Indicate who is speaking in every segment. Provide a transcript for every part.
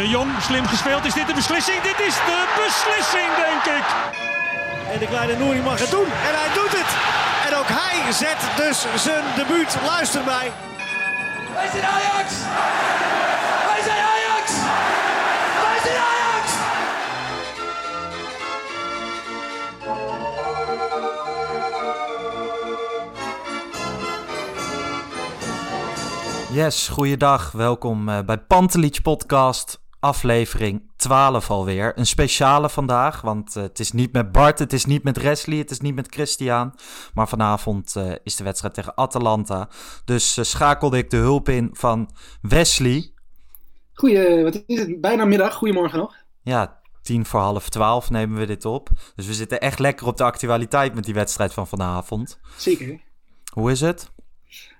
Speaker 1: De Jong, slim gespeeld. Is dit de beslissing? Dit is de beslissing, denk ik.
Speaker 2: En de kleine Nouri mag het doen. En hij doet het. En ook hij zet dus zijn debuut. Luister mij.
Speaker 3: Wij zijn Ajax! Wij zijn Ajax! Wij zijn Ajax!
Speaker 4: Yes, goeiedag. Welkom eh, bij Pantelich Podcast, aflevering 12 alweer. Een speciale vandaag, want eh, het is niet met Bart, het is niet met Wesley, het is niet met Christian. Maar vanavond eh, is de wedstrijd tegen Atalanta. Dus eh, schakelde ik de hulp in van Wesley.
Speaker 5: Goeie, wat is het? Bijna middag. Goedemorgen nog.
Speaker 4: Ja, tien voor half twaalf nemen we dit op. Dus we zitten echt lekker op de actualiteit met die wedstrijd van vanavond.
Speaker 5: Zeker.
Speaker 4: Hoe is het?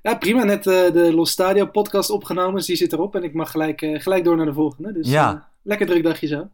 Speaker 5: Ja, prima. Net eh, de Los Stadio podcast opgenomen, dus die zit erop. En ik mag gelijk, eh, gelijk door naar de volgende. Dus
Speaker 4: Ja.
Speaker 5: eh, lekker druk dagje zo.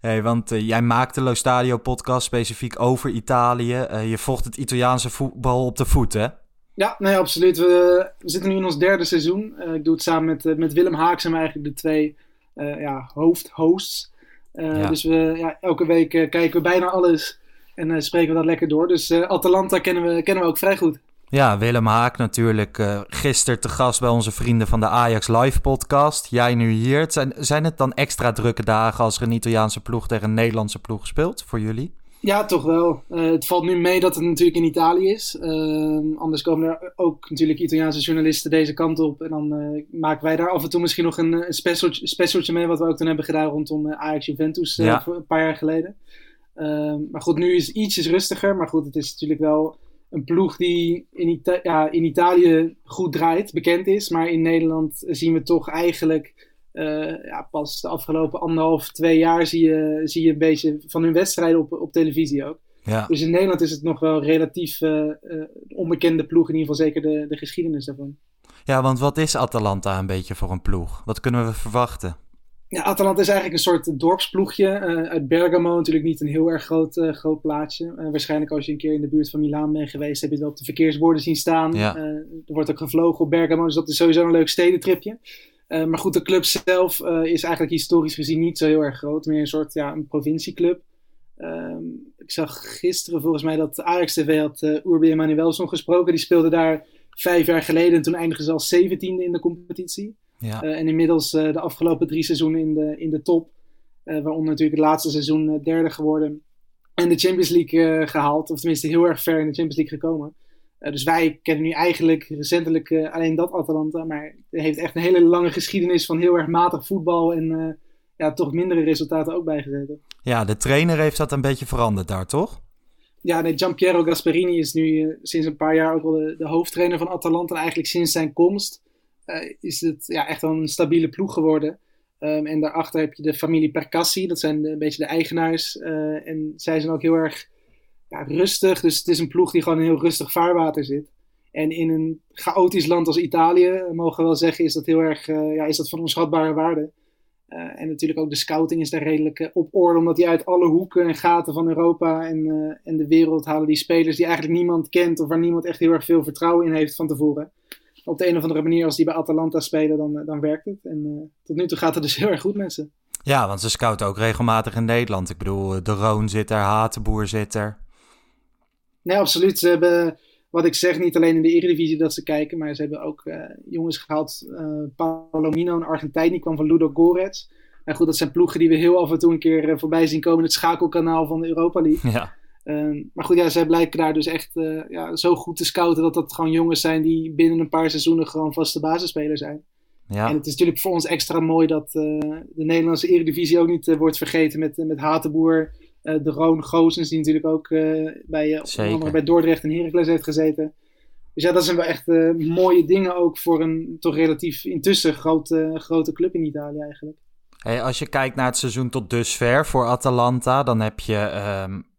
Speaker 4: Hey, want jij maakte Lo Stadio podcast specifiek over Italië. Je vocht het Italiaanse voetbal op de voet, hè?
Speaker 5: Ja, nee, absoluut. We, we zitten nu in ons derde seizoen. Ik doe het samen met, met Willem Haak, zijn we eigenlijk de twee ja, hoofdhosts.
Speaker 4: Ja.
Speaker 5: Dus we, ja, elke week kijken we bijna alles en spreken we dat lekker door. Dus Atalanta kennen we, kennen we ook vrij goed.
Speaker 4: Ja, Willem Haak natuurlijk eh gisteren te gast bij onze vrienden van de Ajax Live podcast. Jij nu hier. Het zijn, zijn het dan extra drukke dagen als er een Italiaanse ploeg tegen een Nederlandse ploeg speelt voor jullie?
Speaker 5: Ja, toch wel. Eh, het valt nu mee dat het natuurlijk in Italië is. Ehm, anders komen er ook natuurlijk Italiaanse journalisten deze kant op. En dan eh, maken wij daar af en toe misschien nog een, een specialtje, specialtje mee, wat we ook toen hebben gedaan rondom Ajax Juventus
Speaker 4: Ja.
Speaker 5: een paar jaar geleden. Ehm, maar goed, nu is het ietsjes rustiger. Maar goed, het is natuurlijk wel een ploeg die in, Ita- ja, in Italië goed draait, bekend is. Maar in Nederland zien we toch eigenlijk eh, ja, pas de afgelopen anderhalf, twee jaar zie je, zie je een beetje van hun wedstrijden op, op televisie ook.
Speaker 4: Ja.
Speaker 5: Dus in Nederland is het nog wel relatief eh, eh, onbekende ploeg, in ieder geval zeker de, de geschiedenis daarvan.
Speaker 4: ja, want wat is Atalanta een beetje voor een ploeg? Wat kunnen we verwachten?
Speaker 5: Ja, Atalanta is eigenlijk een soort dorpsploegje eh, uit Bergamo. Natuurlijk niet een heel erg groot, eh, groot plaatsje. Eh, waarschijnlijk als je een keer in de buurt van Milaan bent geweest, heb je het wel op de verkeersborden zien staan.
Speaker 4: Ja.
Speaker 5: Er wordt ook gevlogen op Bergamo, dus dat is sowieso een leuk stedentripje. Maar goed, de club zelf is eigenlijk historisch gezien niet zo heel erg groot. Meer een soort ja, een provincieclub. Ehm, ik zag gisteren volgens mij dat Ajax TV had uh, Urbi Emanuelson gesproken. Die speelde daar vijf jaar geleden en toen eindigden ze als zeventiende in de competitie.
Speaker 4: Ja.
Speaker 5: Uh, en inmiddels uh, de afgelopen drie seizoenen in de, in de top. Uh, waaronder natuurlijk het laatste seizoen derde geworden. En de Champions League gehaald. Of tenminste heel erg ver in de Champions League gekomen. dus wij kennen nu eigenlijk recentelijk alleen dat Atalanta. Maar het heeft echt een hele lange geschiedenis van heel erg matig voetbal. En ja, toch mindere resultaten ook bijgezeten.
Speaker 4: Ja, de trainer heeft dat een beetje veranderd daar, toch?
Speaker 5: Ja, nee, Giampiero Gasperini is nu sinds een paar jaar ook wel de, de hoofdtrainer van Atalanta. En eigenlijk sinds zijn komst is het ja, echt wel een stabiele ploeg geworden. Um, en daarachter heb je de familie Percassi, dat zijn een beetje de eigenaars. Uh, en zij zijn ook heel erg ja, rustig, dus het is een ploeg die gewoon in heel rustig vaarwater zit. En in een chaotisch land als Italië, mogen we wel zeggen, is dat heel erg ja, is dat van onschatbare waarde. en natuurlijk ook de scouting is daar redelijk op orde, omdat die uit alle hoeken en gaten van Europa en, en de wereld halen die spelers die eigenlijk niemand kent of waar niemand echt heel erg veel vertrouwen in heeft van tevoren op de een of andere manier, als die bij Atalanta spelen, dan, dan werkt het. En tot nu toe gaat het dus heel erg goed met ze.
Speaker 4: Ja, want ze scouten ook regelmatig in Nederland. Ik bedoel, De Roon zit er, Hatenboer zit er.
Speaker 5: Nee, absoluut. Ze hebben, wat ik zeg, niet alleen in de Eredivisie dat ze kijken, maar ze hebben ook uh, jongens gehaald. Uh, Palomino, een Argentijn, die kwam van Ludo Gorets. En goed, dat zijn ploegen die we heel af en toe een keer uh, voorbij zien komen. Het schakelkanaal van de Europa League.
Speaker 4: Ja.
Speaker 5: Uh, maar goed, ja, zij blijken daar dus echt uh, ja, zo goed te scouten dat dat gewoon jongens zijn die binnen een paar seizoenen gewoon vaste basisspeler zijn.
Speaker 4: Ja.
Speaker 5: En het is natuurlijk voor ons extra mooi dat uh, de Nederlandse Eredivisie ook niet wordt vergeten met, met Hatenboer, de Roon Goosens, die natuurlijk ook bij, onder bij Dordrecht en Heracles heeft gezeten. Dus ja, dat zijn wel echt mooie dingen ook voor een toch relatief intussen grote, grote club in Italië eigenlijk.
Speaker 4: Hey, als je kijkt naar het seizoen tot dusver voor Atalanta, dan heb je um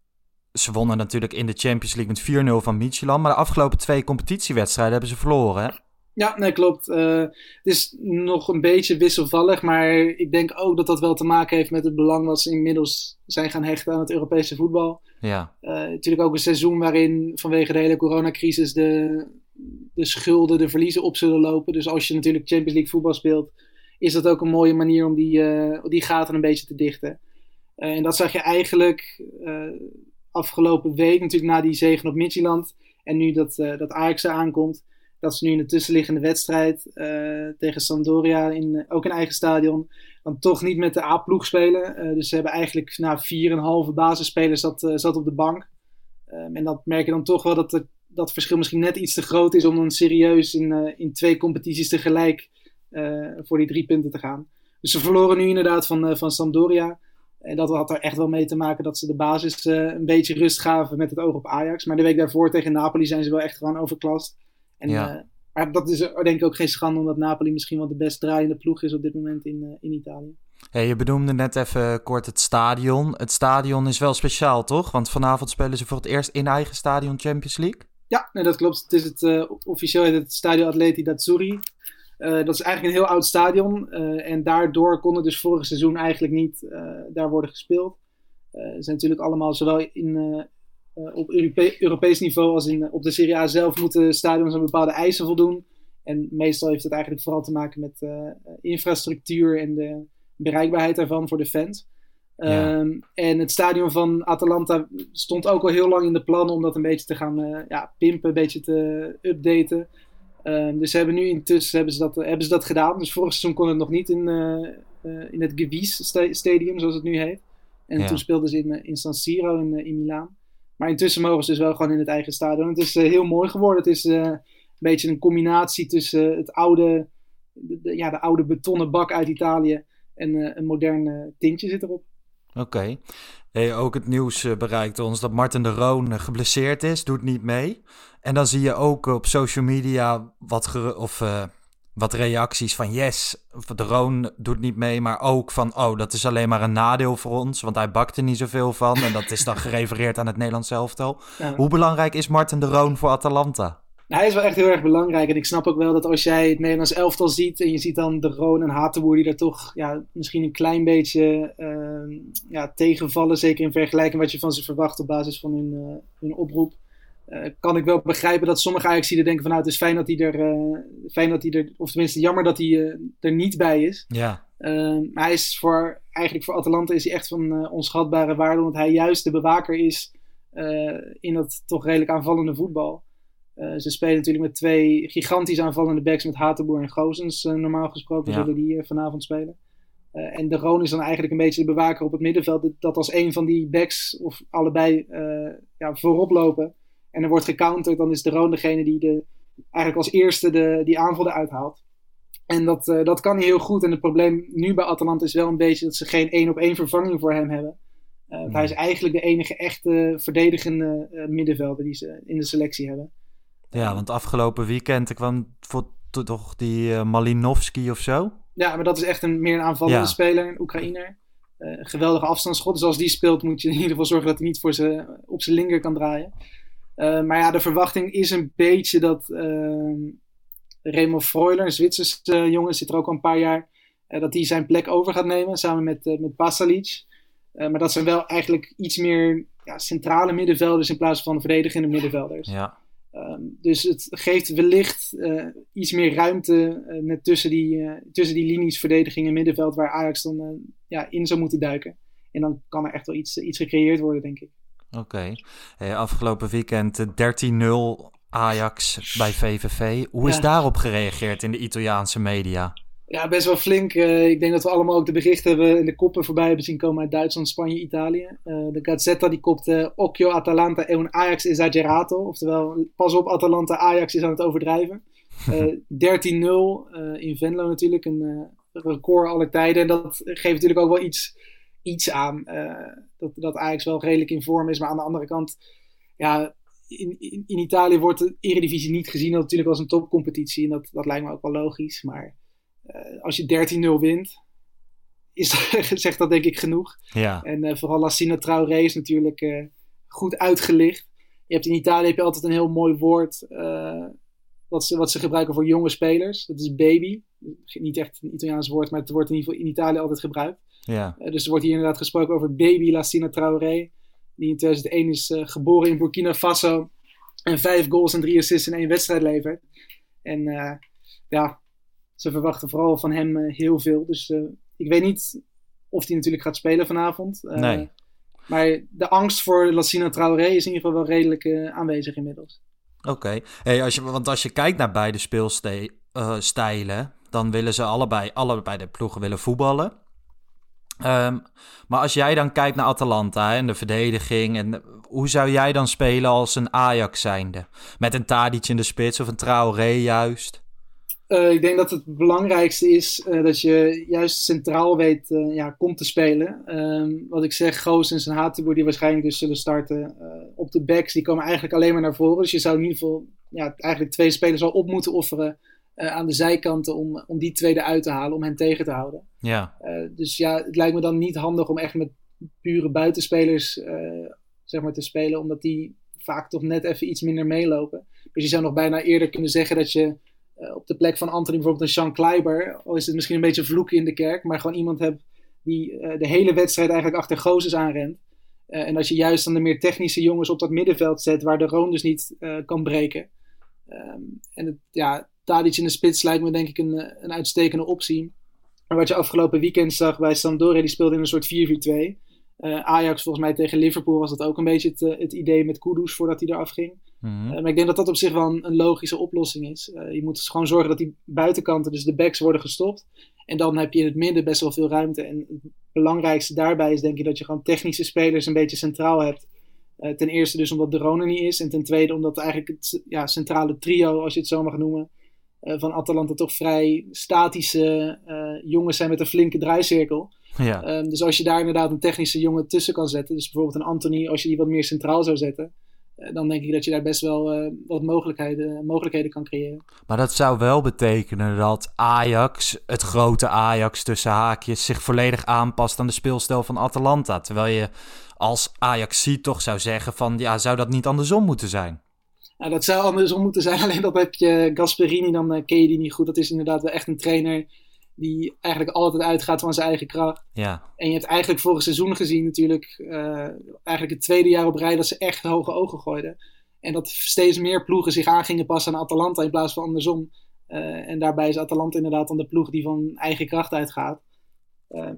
Speaker 4: ze wonnen natuurlijk in de Champions League met 4-0 van Midtjylland. Maar de afgelopen twee competitiewedstrijden hebben ze verloren. Hè?
Speaker 5: Ja, nee, klopt. Uh, het is nog een beetje wisselvallig. Maar ik denk ook dat dat wel te maken heeft met het belang wat ze inmiddels zijn gaan hechten aan het Europese voetbal.
Speaker 4: Ja.
Speaker 5: Uh, natuurlijk ook een seizoen waarin vanwege de hele coronacrisis de, de schulden, de verliezen op zullen lopen. Dus als je natuurlijk Champions League voetbal speelt, is dat ook een mooie manier om die, uh, die gaten een beetje te dichten. en dat zag je eigenlijk afgelopen week, natuurlijk na die zegen op Midtjylland. En nu dat, uh, dat Ajax er aankomt, dat ze nu in de tussenliggende wedstrijd uh, tegen Sampdoria, in, ook in eigen stadion, dan toch niet met de A-ploeg spelen. Dus ze hebben eigenlijk na nou, 4,5 basisspelers zat, zat op de bank. Um, en dat merk je dan toch wel dat dat verschil misschien net iets te groot is om dan serieus in, in twee competities tegelijk voor die drie punten te gaan. Dus ze verloren nu inderdaad van, van Sampdoria. En dat had er echt wel mee te maken dat ze de basis uh, een beetje rust gaven met het oog op Ajax. Maar de week daarvoor tegen Napoli zijn ze wel echt gewoon overklast. En,
Speaker 4: ja.
Speaker 5: uh, maar dat is denk ik ook geen schande, omdat Napoli misschien wel de best draaiende ploeg is op dit moment in, uh, in Italië.
Speaker 4: Hey, je benoemde net even kort het stadion. Het stadion is wel speciaal, toch? Want vanavond spelen ze voor het eerst in eigen stadion Champions League.
Speaker 5: Ja, nee, dat klopt. Het is het, officieel heet het Stadio Atleti d'Azzurri. Uh, dat is eigenlijk een heel oud stadion. Uh, en daardoor kon het dus vorig seizoen eigenlijk niet uh, daar worden gespeeld. ze zijn natuurlijk allemaal zowel in, op Europe Europees niveau als in, op de Serie A zelf moeten stadions aan bepaalde eisen voldoen. En meestal heeft het eigenlijk vooral te maken met infrastructuur en de bereikbaarheid daarvan voor de fans.
Speaker 4: Ja.
Speaker 5: Um, en het stadion van Atalanta stond ook al heel lang in de plannen om dat een beetje te gaan ja, pimpen, een beetje te updaten. Um, dus ze hebben nu intussen hebben ze, dat, hebben ze dat gedaan. Dus vorig seizoen kon het nog niet in, uh, uh, in het Gewies Stadium, zoals het nu heet. En
Speaker 4: Ja.
Speaker 5: toen speelden ze in, in San Siro in, in Milaan. Maar intussen mogen ze dus wel gewoon in het eigen stadion. Het is heel mooi geworden. Het is een beetje een combinatie tussen het oude, de, ja, de oude betonnen bak uit Italië en een modern tintje zit erop.
Speaker 4: Oké. Okay. Hey, ook het nieuws uh, bereikt ons dat Martin de Roon uh, geblesseerd is, doet niet mee. En dan zie je ook op social media wat, of, uh, wat reacties van yes, de Roon doet niet mee, maar ook van oh, dat is alleen maar een nadeel voor ons, want hij bakt er niet zoveel van. En dat is dan gerefereerd aan het Nederlands elftal. Ja. Hoe belangrijk is Martin de Roon voor Atalanta?
Speaker 5: Nou, hij is wel echt heel erg belangrijk. En ik snap ook wel dat als jij het Nederlands elftal ziet en je ziet dan de Roon en Hatenboer die er toch ja, misschien een klein beetje uh, ja, tegenvallen. Zeker in vergelijking wat je van ze verwacht op basis van hun, uh, hun oproep. Uh, kan ik wel begrijpen dat sommige Ajaxiden denken van nou het is fijn dat hij er, uh, fijn dat hij er of tenminste jammer dat hij er niet bij is.
Speaker 4: Ja.
Speaker 5: maar hij is voor, eigenlijk voor Atalanta is hij echt van onschatbare waarde. Omdat hij juist de bewaker is in dat toch redelijk aanvallende voetbal. Uh, ze spelen natuurlijk met twee gigantisch aanvallende backs met Hatenboer en Gozens. Uh, normaal gesproken
Speaker 4: Ja.
Speaker 5: zullen die uh, vanavond spelen. Uh, en de Roon is dan eigenlijk een beetje de bewaker op het middenveld. Dat- Dat als een van die backs of allebei ja, voorop lopen. En er wordt gecounterd, dan is de Roon degene die de, eigenlijk als eerste de, die aanval eruit haalt. En dat, dat kan heel goed. En het probleem nu bij Atalanta is wel een beetje dat ze geen één op één vervanging voor hem hebben. Hij is eigenlijk de enige echte verdedigende middenvelder die ze in de selectie hebben.
Speaker 4: Ja, want afgelopen weekend er kwam voor, to- toch die uh, Malinovski of zo.
Speaker 5: Ja, maar dat is echt een meer een aanvallende
Speaker 4: Ja.
Speaker 5: speler, een Oekraïner. Uh, een geweldige afstandsschot. Dus als die speelt, moet je in ieder geval zorgen dat hij niet voor ze, op zijn linker kan draaien. Uh, maar ja, de verwachting is een beetje dat Remo Freuler, een Zwitserse jongen, zit er ook al een paar jaar. dat hij zijn plek over gaat nemen samen met, met Pasalic. maar dat zijn wel eigenlijk iets meer ja, centrale middenvelders in plaats van verdedigende middenvelders.
Speaker 4: Ja.
Speaker 5: Ehm, dus het geeft wellicht iets meer ruimte net tussen, die, tussen die linies verdediging en middenveld waar Ajax dan ja, in zou moeten duiken. En dan kan er echt wel iets, iets gecreëerd worden, denk ik.
Speaker 4: Oké. Hey, afgelopen weekend 13-0 Ajax bij VVV. Hoe is daarop gereageerd in de Italiaanse media?
Speaker 5: Ja, best wel flink. Uh, ik denk dat we allemaal ook de berichten hebben in de koppen voorbij hebben zien komen uit Duitsland, Spanje, Italië. Uh, de Gazzetta die kopte Occhio Atalanta e un Ajax esagerato. Oftewel, pas op Atalanta, Ajax is aan het overdrijven. Uh, 13-0 in Venlo natuurlijk, een record alle tijden. En dat geeft natuurlijk ook wel iets, iets aan. dat, dat Ajax wel redelijk in vorm is, maar aan de andere kant... Ja, in, in, in, Italië wordt de Eredivisie niet gezien natuurlijk als een topcompetitie. En dat, dat lijkt me ook wel logisch. Maar als je 13-0 wint, is zegt dat denk ik genoeg.
Speaker 4: Ja.
Speaker 5: En uh, vooral Lassina Traoré is natuurlijk uh, goed uitgelicht. Je hebt in Italië heb je altijd een heel mooi woord wat, ze, wat ze gebruiken voor jonge spelers. Dat is baby. Niet echt een Italiaans woord, maar het wordt in ieder geval in Italië altijd gebruikt.
Speaker 4: Ja.
Speaker 5: dus er wordt hier inderdaad gesproken over baby Lassina Traoré die in 2001 is uh, geboren in Burkina Faso. En vijf goals en drie assists in één wedstrijd levert. En uh, ja, ze verwachten vooral van hem uh, heel veel. Dus ik weet niet of hij natuurlijk gaat spelen vanavond.
Speaker 4: nee.
Speaker 5: Maar de angst voor Lassina Traoré is in ieder geval wel redelijk aanwezig inmiddels.
Speaker 4: Oké, hey, als je, want als je kijkt naar beide speelstijlen, dan willen ze allebei, allebei de ploegen willen voetballen. Um, maar als jij dan kijkt naar Atalanta en de verdediging, en hoe zou jij dan spelen als een Ajax zijnde? Met een Tadic in de spits of een Traoré juist?
Speaker 5: Uh, ik denk dat het belangrijkste is uh, dat je juist centraal weet uh, ja, komt te spelen. Um, wat ik zeg, Goos en zijn Hatenboer die waarschijnlijk dus zullen starten op de backs, die komen eigenlijk alleen maar naar voren. Dus je zou in ieder geval ja, eigenlijk twee spelers al op moeten offeren aan de zijkanten om, om die tweede uit te halen, om hen tegen te houden.
Speaker 4: Ja.
Speaker 5: Dus ja, het lijkt me dan niet handig om echt met pure buitenspelers zeg maar te spelen, omdat die vaak toch net even iets minder meelopen. Dus je zou nog bijna eerder kunnen zeggen dat je op de plek van Anthony bijvoorbeeld een Sean Kleiber, al is het misschien een beetje vloeken in de kerk, maar gewoon iemand hebt die de hele wedstrijd eigenlijk achter Gozes aanrent. en als je juist dan de meer technische jongens op dat middenveld zet, waar de Roon dus niet kan breken. Um, en het, ja, Tadic in de spits lijkt me denk ik een, eh, een uitstekende optie. Maar wat je afgelopen weekend zag bij Sampdoria, die speelde in een soort 4-4-2. Uh, eh, Ajax volgens mij tegen Liverpool was dat ook een beetje het, eh, het idee met Kudus voordat hij eraf ging.
Speaker 4: Mm -hmm.
Speaker 5: uh, maar ik denk dat dat op zich wel een, een logische oplossing is. je moet dus gewoon zorgen dat die buitenkanten, dus de backs, worden gestopt. En dan heb je in het midden best wel veel ruimte. En het belangrijkste daarbij is denk ik dat je gewoon technische spelers een beetje centraal hebt. ten eerste dus omdat de niet is. En ten tweede omdat eigenlijk het ja, centrale trio, als je het zo mag noemen, uh, van Atalanta toch vrij statische uh, jongens zijn met een flinke draaicirkel.
Speaker 4: Ja.
Speaker 5: Um, dus als je daar inderdaad een technische jongen tussen kan zetten, dus bijvoorbeeld een Anthony, als je die wat meer centraal zou zetten, dan denk ik dat je daar best wel wat mogelijkheden, mogelijkheden kan creëren.
Speaker 4: Maar dat zou wel betekenen dat Ajax, het grote Ajax tussen haakjes, zich volledig aanpast aan de speelstijl van Atalanta. Terwijl je als Ajax toch zou zeggen van, ja, zou dat niet andersom moeten zijn?
Speaker 5: Nou, dat zou andersom moeten zijn. Alleen dat heb je Gasperini, dan uh, ken je die niet goed. Dat is inderdaad wel echt een trainer die eigenlijk altijd uitgaat van zijn eigen kracht.
Speaker 4: Ja.
Speaker 5: En je hebt eigenlijk vorig seizoen gezien natuurlijk, uh, eigenlijk het tweede jaar op rij dat ze echt hoge ogen gooiden. En dat steeds meer ploegen zich aan gingen passen aan Atalanta in plaats van andersom. Uh, en daarbij is Atalanta inderdaad dan de ploeg die van eigen kracht uitgaat.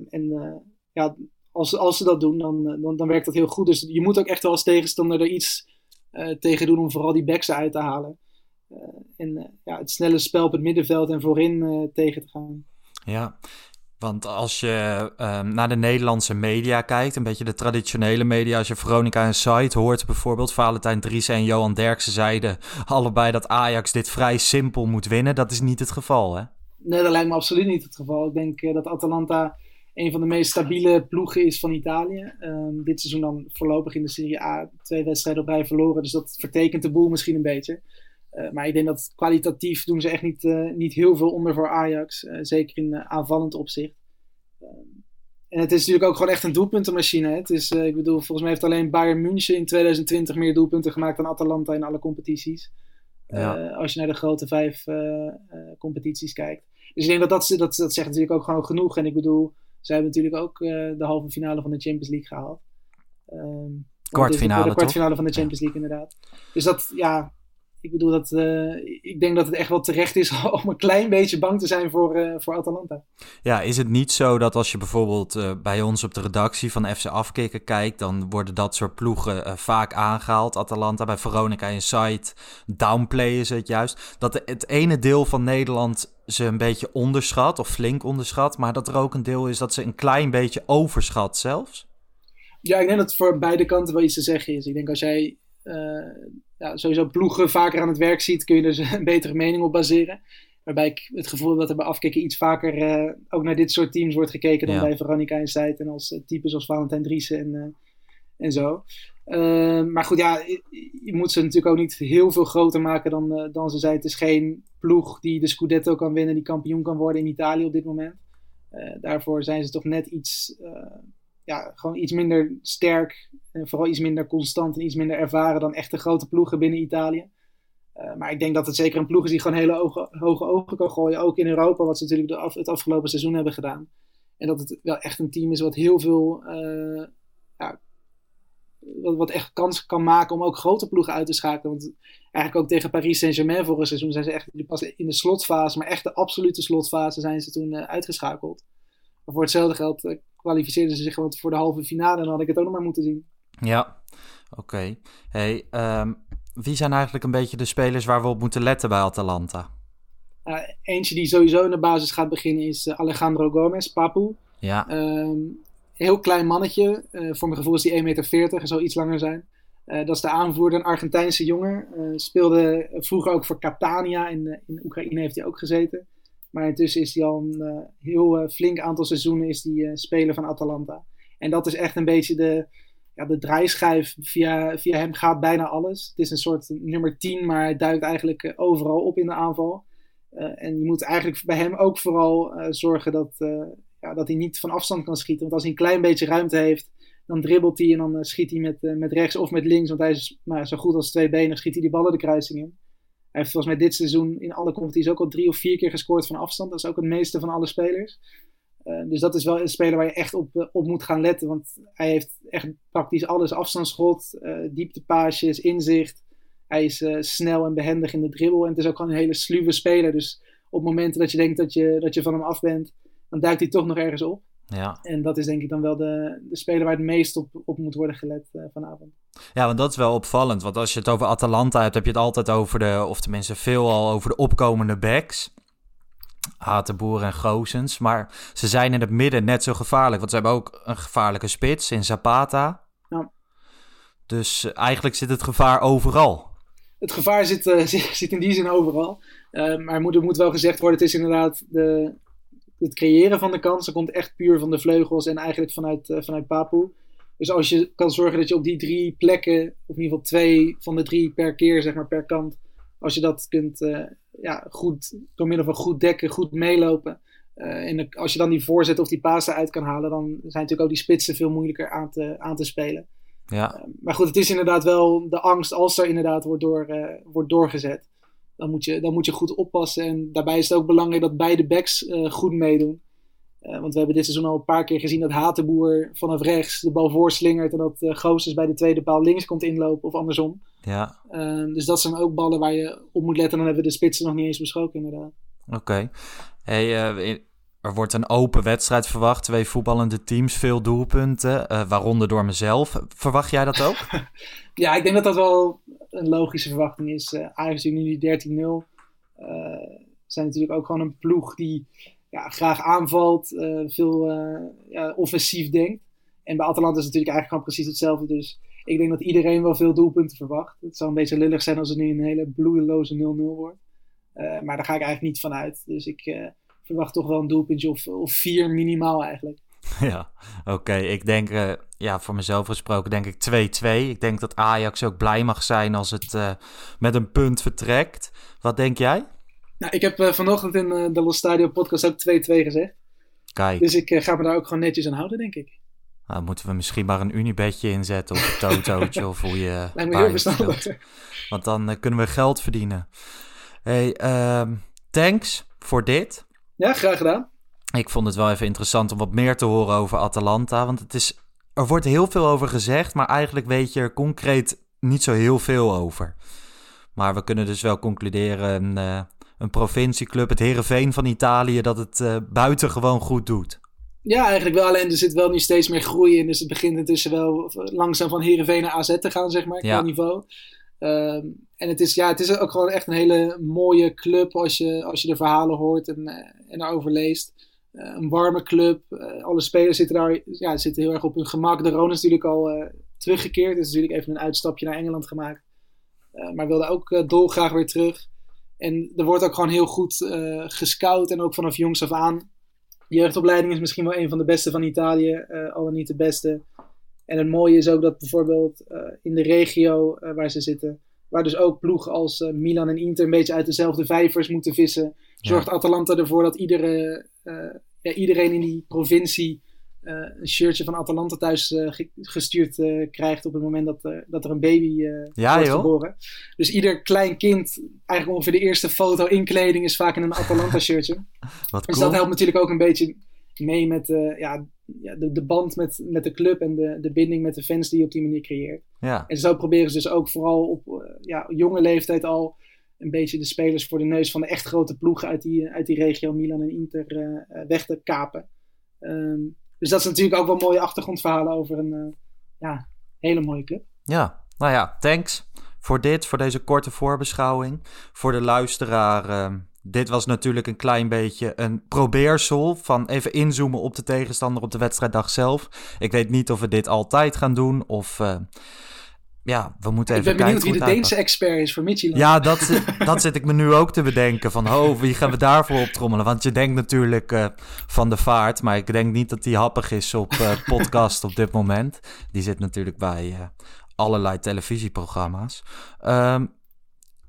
Speaker 5: en ja, als, als ze dat doen, dan, dan, dan werkt dat heel goed. Dus je moet ook echt wel als tegenstander er iets tegen doen om vooral die backs uit te halen. En ja, het snelle spel op het middenveld en voorin tegen te gaan.
Speaker 4: Ja, want als je um, naar de Nederlandse media kijkt, een beetje de traditionele media, als je Veronica en Site hoort bijvoorbeeld, Valentijn Dries en Johan Derksen zeiden allebei dat Ajax dit vrij simpel moet winnen. Dat is niet het geval, hè?
Speaker 5: Nee, dat lijkt me absoluut niet het geval. Ik denk dat Atalanta een van de meest stabiele ploegen is van Italië. Um, dit seizoen dan voorlopig in de Serie A twee wedstrijden op rij verloren. Dus dat vertekent de boel misschien een beetje. Uh, maar ik denk dat kwalitatief doen ze echt niet, uh, niet heel veel onder voor Ajax. Uh, zeker in aanvallend opzicht. Um, en het is natuurlijk ook gewoon echt een doelpuntenmachine. Hè? Het is, ik bedoel, volgens mij heeft alleen Bayern München in 2020 meer doelpunten gemaakt dan Atalanta in alle competities.
Speaker 4: Ja.
Speaker 5: als je naar de grote vijf competities kijkt. Dus ik denk dat dat, dat, dat zegt natuurlijk ook gewoon genoeg. En ik bedoel, zij hebben natuurlijk ook de halve finale van de Champions League gehaald.
Speaker 4: Um, kwartfinale,
Speaker 5: de kwartfinale van de Champions League, inderdaad. Dus dat, ja, ik bedoel dat, uh, ik denk dat het echt wel terecht is om een klein beetje bang te zijn voor, uh, voor Atalanta.
Speaker 4: Ja, is het niet zo dat als je bijvoorbeeld uh, bij ons op de redactie van FC Afkikken kijkt, dan worden dat soort ploegen vaak aangehaald. Atalanta bij Veronica Insight downplayen ze het juist. Dat het ene deel van Nederland ze een beetje onderschat of flink onderschat, maar dat er ook een deel is dat ze een klein beetje overschat zelfs.
Speaker 5: Ja, ik denk dat voor beide kanten wel iets te zeggen is. Ik denk als jij ja, sowieso ploegen vaker aan het werk ziet, kun je dus een betere mening op baseren. Waarbij ik het gevoel heb dat er bij afkikken iets vaker uh, ook naar dit soort teams wordt gekeken dan bij Veronica en Zijt en als uh, types als Valentijn Driessen en, uh, en zo. Maar goed, ja, je, je, moet ze natuurlijk ook niet heel veel groter maken dan, dan ze zijn. Het is geen ploeg die de Scudetto kan winnen, die kampioen kan worden in Italië op dit moment. daarvoor zijn ze toch net iets ja, gewoon iets minder sterk. En vooral iets minder constant en iets minder ervaren dan echte grote ploegen binnen Italië. Uh, maar ik denk dat het zeker een ploeg is die gewoon hele hoge ogen kan gooien. Ook in Europa, wat ze natuurlijk de het afgelopen seizoen hebben gedaan. En dat het wel echt een team is wat heel veel. Uh, ja, wat, echt kans kan maken om ook grote ploegen uit te schakelen. Want eigenlijk ook tegen Paris Saint-Germain vorig seizoen zijn ze echt pas in de slotfase, maar echt de absolute slotfase zijn ze toen uh, uitgeschakeld. Maar voor hetzelfde geld kwalificeerden ze zich gewoon voor de halve finale. En dan had ik het ook nog maar moeten zien.
Speaker 4: Ja, oké. Hey, um, wie zijn eigenlijk een beetje de spelers waar we op moeten letten bij Atalanta?
Speaker 5: Uh, eentje die sowieso in de basis gaat beginnen is uh, Alejandro Gomez, Papu.
Speaker 4: Ja.
Speaker 5: Um, heel klein mannetje. Uh, voor mijn gevoel is die 1,40 meter, zal iets langer zijn. dat is de aanvoerder, een Argentijnse jongen. speelde vroeger ook voor Catania. In, in Oekraïne heeft hij ook gezeten. Maar intussen is hij al een uh, heel uh, flink aantal seizoenen is die, uh, speler van Atalanta. En dat is echt een beetje de, ja, de draaischijf. Via, via hem gaat bijna alles. Het is een soort nummer 10, maar hij duikt eigenlijk overal op in de aanval. en je moet eigenlijk bij hem ook vooral zorgen dat, ja, dat hij niet van afstand kan schieten. Want als hij een klein beetje ruimte heeft, dan dribbelt hij en dan schiet hij met, met rechts of met links. Want hij is nou, zo goed als twee benen, schiet hij die ballen de kruising in. Hij heeft volgens mij dit seizoen in alle competities ook al drie of vier keer gescoord van afstand. Dat is ook het meeste van alle spelers. Uh, dus dat is wel een speler waar je echt op, uh, op moet gaan letten. Want hij heeft echt praktisch alles. Afstandsschot, uh, dieptepaasjes, inzicht. Hij is snel en behendig in de dribbel. En het is ook gewoon een hele sluwe speler. Dus op momenten dat je denkt dat je, dat je van hem af bent, dan duikt hij toch nog ergens op.
Speaker 4: Ja.
Speaker 5: En dat is denk ik dan wel de, de speler waar het meest op, op moet worden gelet uh, vanavond.
Speaker 4: Ja, want dat is wel opvallend. Want als je het over Atalanta hebt, heb je het altijd over de, of tenminste veelal over de opkomende backs. Hatenboer en Goosens. Maar ze zijn in het midden net zo gevaarlijk. Want ze hebben ook een gevaarlijke spits in Zapata.
Speaker 5: Ja.
Speaker 4: Dus uh, eigenlijk zit het gevaar overal.
Speaker 5: Het gevaar zit, uh, zit in die zin overal. maar moet, moet wel gezegd worden, het is inderdaad de, het creëren van de kansen komt echt puur van de vleugels en eigenlijk vanuit, uh, vanuit Papu. Dus als je kan zorgen dat je op die drie plekken, of in ieder geval twee van de drie per keer, zeg maar per kant, als je dat kunt uh, ja, goed, door middel van goed dekken, goed meelopen. Uh, en als je dan die voorzet of die pasen uit kan halen, dan zijn natuurlijk ook die spitsen veel moeilijker aan te, aan te spelen.
Speaker 4: Ja.
Speaker 5: maar goed, het is inderdaad wel de angst als er inderdaad wordt, door, wordt doorgezet dan moet, je, dan moet je goed oppassen. En daarbij is het ook belangrijk dat beide backs uh, goed meedoen. Uh, want we hebben dit seizoen al een paar keer gezien dat Hatenboer vanaf rechts de bal voorslingert. En dat uh, Goossens bij de tweede paal links komt inlopen of andersom.
Speaker 4: Ja.
Speaker 5: dus dat zijn ook ballen waar je op moet letten. En dan hebben we de spitsen nog niet eens besproken inderdaad.
Speaker 4: Oké. Okay. Hey, er wordt een open wedstrijd verwacht. Twee voetballende teams, veel doelpunten. waaronder door mezelf. Verwacht jij dat ook?
Speaker 5: ja, ik denk dat dat wel een logische verwachting is. Uh, Ajax nu 13-0. Uh, zijn natuurlijk ook gewoon een ploeg die ja, graag aanvalt, uh, veel ja, offensief denkt. En bij Atalanta is het natuurlijk eigenlijk gewoon precies hetzelfde. Dus ik denk dat iedereen wel veel doelpunten verwacht. Het zou een beetje lullig zijn als het nu een hele bloedeloze 0-0 wordt. maar daar ga ik eigenlijk niet van uit. Dus ik verwacht toch wel een doelpuntje of, of vier minimaal eigenlijk.
Speaker 4: Ja, oké. Ik denk, uh, ja, voor mezelf gesproken, denk ik 2-2. Ik denk dat Ajax ook blij mag zijn als het uh, met een punt vertrekt. Wat denk jij?
Speaker 5: Nou, ik heb uh, vanochtend in de Los Stadio podcast ook 2-2 gezegd.
Speaker 4: Kijk.
Speaker 5: Dus ik ga me daar ook gewoon netjes aan houden, denk ik.
Speaker 4: Nou, moeten we misschien maar een Unibedje inzetten of een Totootje of hoe je...
Speaker 5: Lijkt me heel verstandig.
Speaker 4: Want dan kunnen we geld verdienen. Hey, ehm, thanks voor dit.
Speaker 5: Ja, graag gedaan.
Speaker 4: Ik vond het wel even interessant om wat meer te horen over Atalanta. Want het is, er wordt heel veel over gezegd, maar eigenlijk weet je er concreet niet zo heel veel over. Maar we kunnen dus wel concluderen, een, uh, een provincieclub, het Herenveen van Italië, dat het uh, buitengewoon goed doet.
Speaker 5: Ja, eigenlijk wel. Alleen er zit wel nu steeds meer groei in. Dus het begint intussen wel langzaam van Herenveen naar AZ te gaan, zeg maar, qua niveau. Um, en het is, ja, het is ook gewoon echt een hele mooie club als je, als je de verhalen hoort en, uh, en erover leest. Uh, een warme club. Uh, alle spelers zitten daar ja, zitten heel erg op hun gemak. De Ron is natuurlijk al teruggekeerd. Is natuurlijk even een uitstapje naar Engeland gemaakt. maar wilde ook dolgraag weer terug. En er wordt ook gewoon heel goed gescout. En ook vanaf jongs af aan. Jeugdopleiding is misschien wel een van de beste van Italië. al dan niet de beste. En het mooie is ook dat bijvoorbeeld in de regio waar ze zitten Waar dus ook ploegen als uh, Milan en Inter een beetje uit dezelfde vijvers moeten vissen. Zorgt ja. Atalanta ervoor dat iedere, uh, ja, iedereen in die provincie uh, een shirtje van Atalanta thuis gestuurd krijgt op het moment dat, dat er een baby ja, wordt joh. geboren. Dus ieder klein kind, eigenlijk ongeveer de eerste foto inkleding is vaak in een Atalanta shirtje.
Speaker 4: Wat
Speaker 5: dus
Speaker 4: cool.
Speaker 5: dat helpt natuurlijk ook een beetje mee met ja, ja, de, de band met, met de club en de, de binding met de fans die je op die manier creëert.
Speaker 4: Ja.
Speaker 5: En zo proberen ze dus ook vooral op uh, ja, jonge leeftijd al een beetje de spelers voor de neus van de echt grote ploegen uit die, uit die regio, Milan en Inter, uh, weg te kapen. Um, dus dat is natuurlijk ook wel mooie achtergrondverhalen over een uh, ja, hele mooie club.
Speaker 4: Ja, nou ja, thanks voor dit, voor deze korte voorbeschouwing. Voor de luisteraar ehm, dit was natuurlijk een klein beetje een probeersel van even inzoomen op de tegenstander op de wedstrijddag zelf. Ik weet niet of we dit altijd gaan doen of... ja, we moeten even kijken.
Speaker 5: Ik ben benieuwd wie de Deense expert is voor Midtjylland.
Speaker 4: Ja, dat, dat zit ik me nu ook te bedenken. Van, oh, wie gaan we daarvoor optrommelen? Want je denkt natuurlijk uh, van de vaart. Maar ik denk niet dat die happig is op uh, podcast op dit moment. Die zit natuurlijk bij allerlei televisieprogramma's. Um,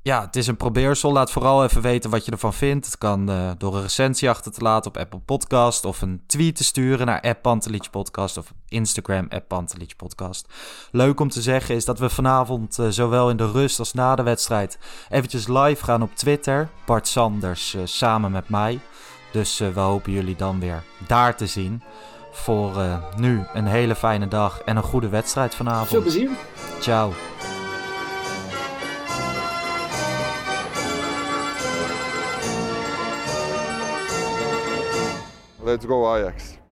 Speaker 4: ja, het is een probeersel. Laat vooral even weten wat je ervan vindt. Het kan uh, door een recensie achter te laten op Apple Podcast of een tweet te sturen naar app Podcast of Instagram app Podcast. Leuk om te zeggen is dat we vanavond uh, zowel in de rust als na de wedstrijd eventjes live gaan op Twitter. Bart Sanders uh, samen met mij. Dus we hopen jullie dan weer daar te zien. Voor nu een hele fijne dag en een goede wedstrijd vanavond.
Speaker 5: Veel plezier.
Speaker 4: Ciao.
Speaker 6: Let's go Ajax.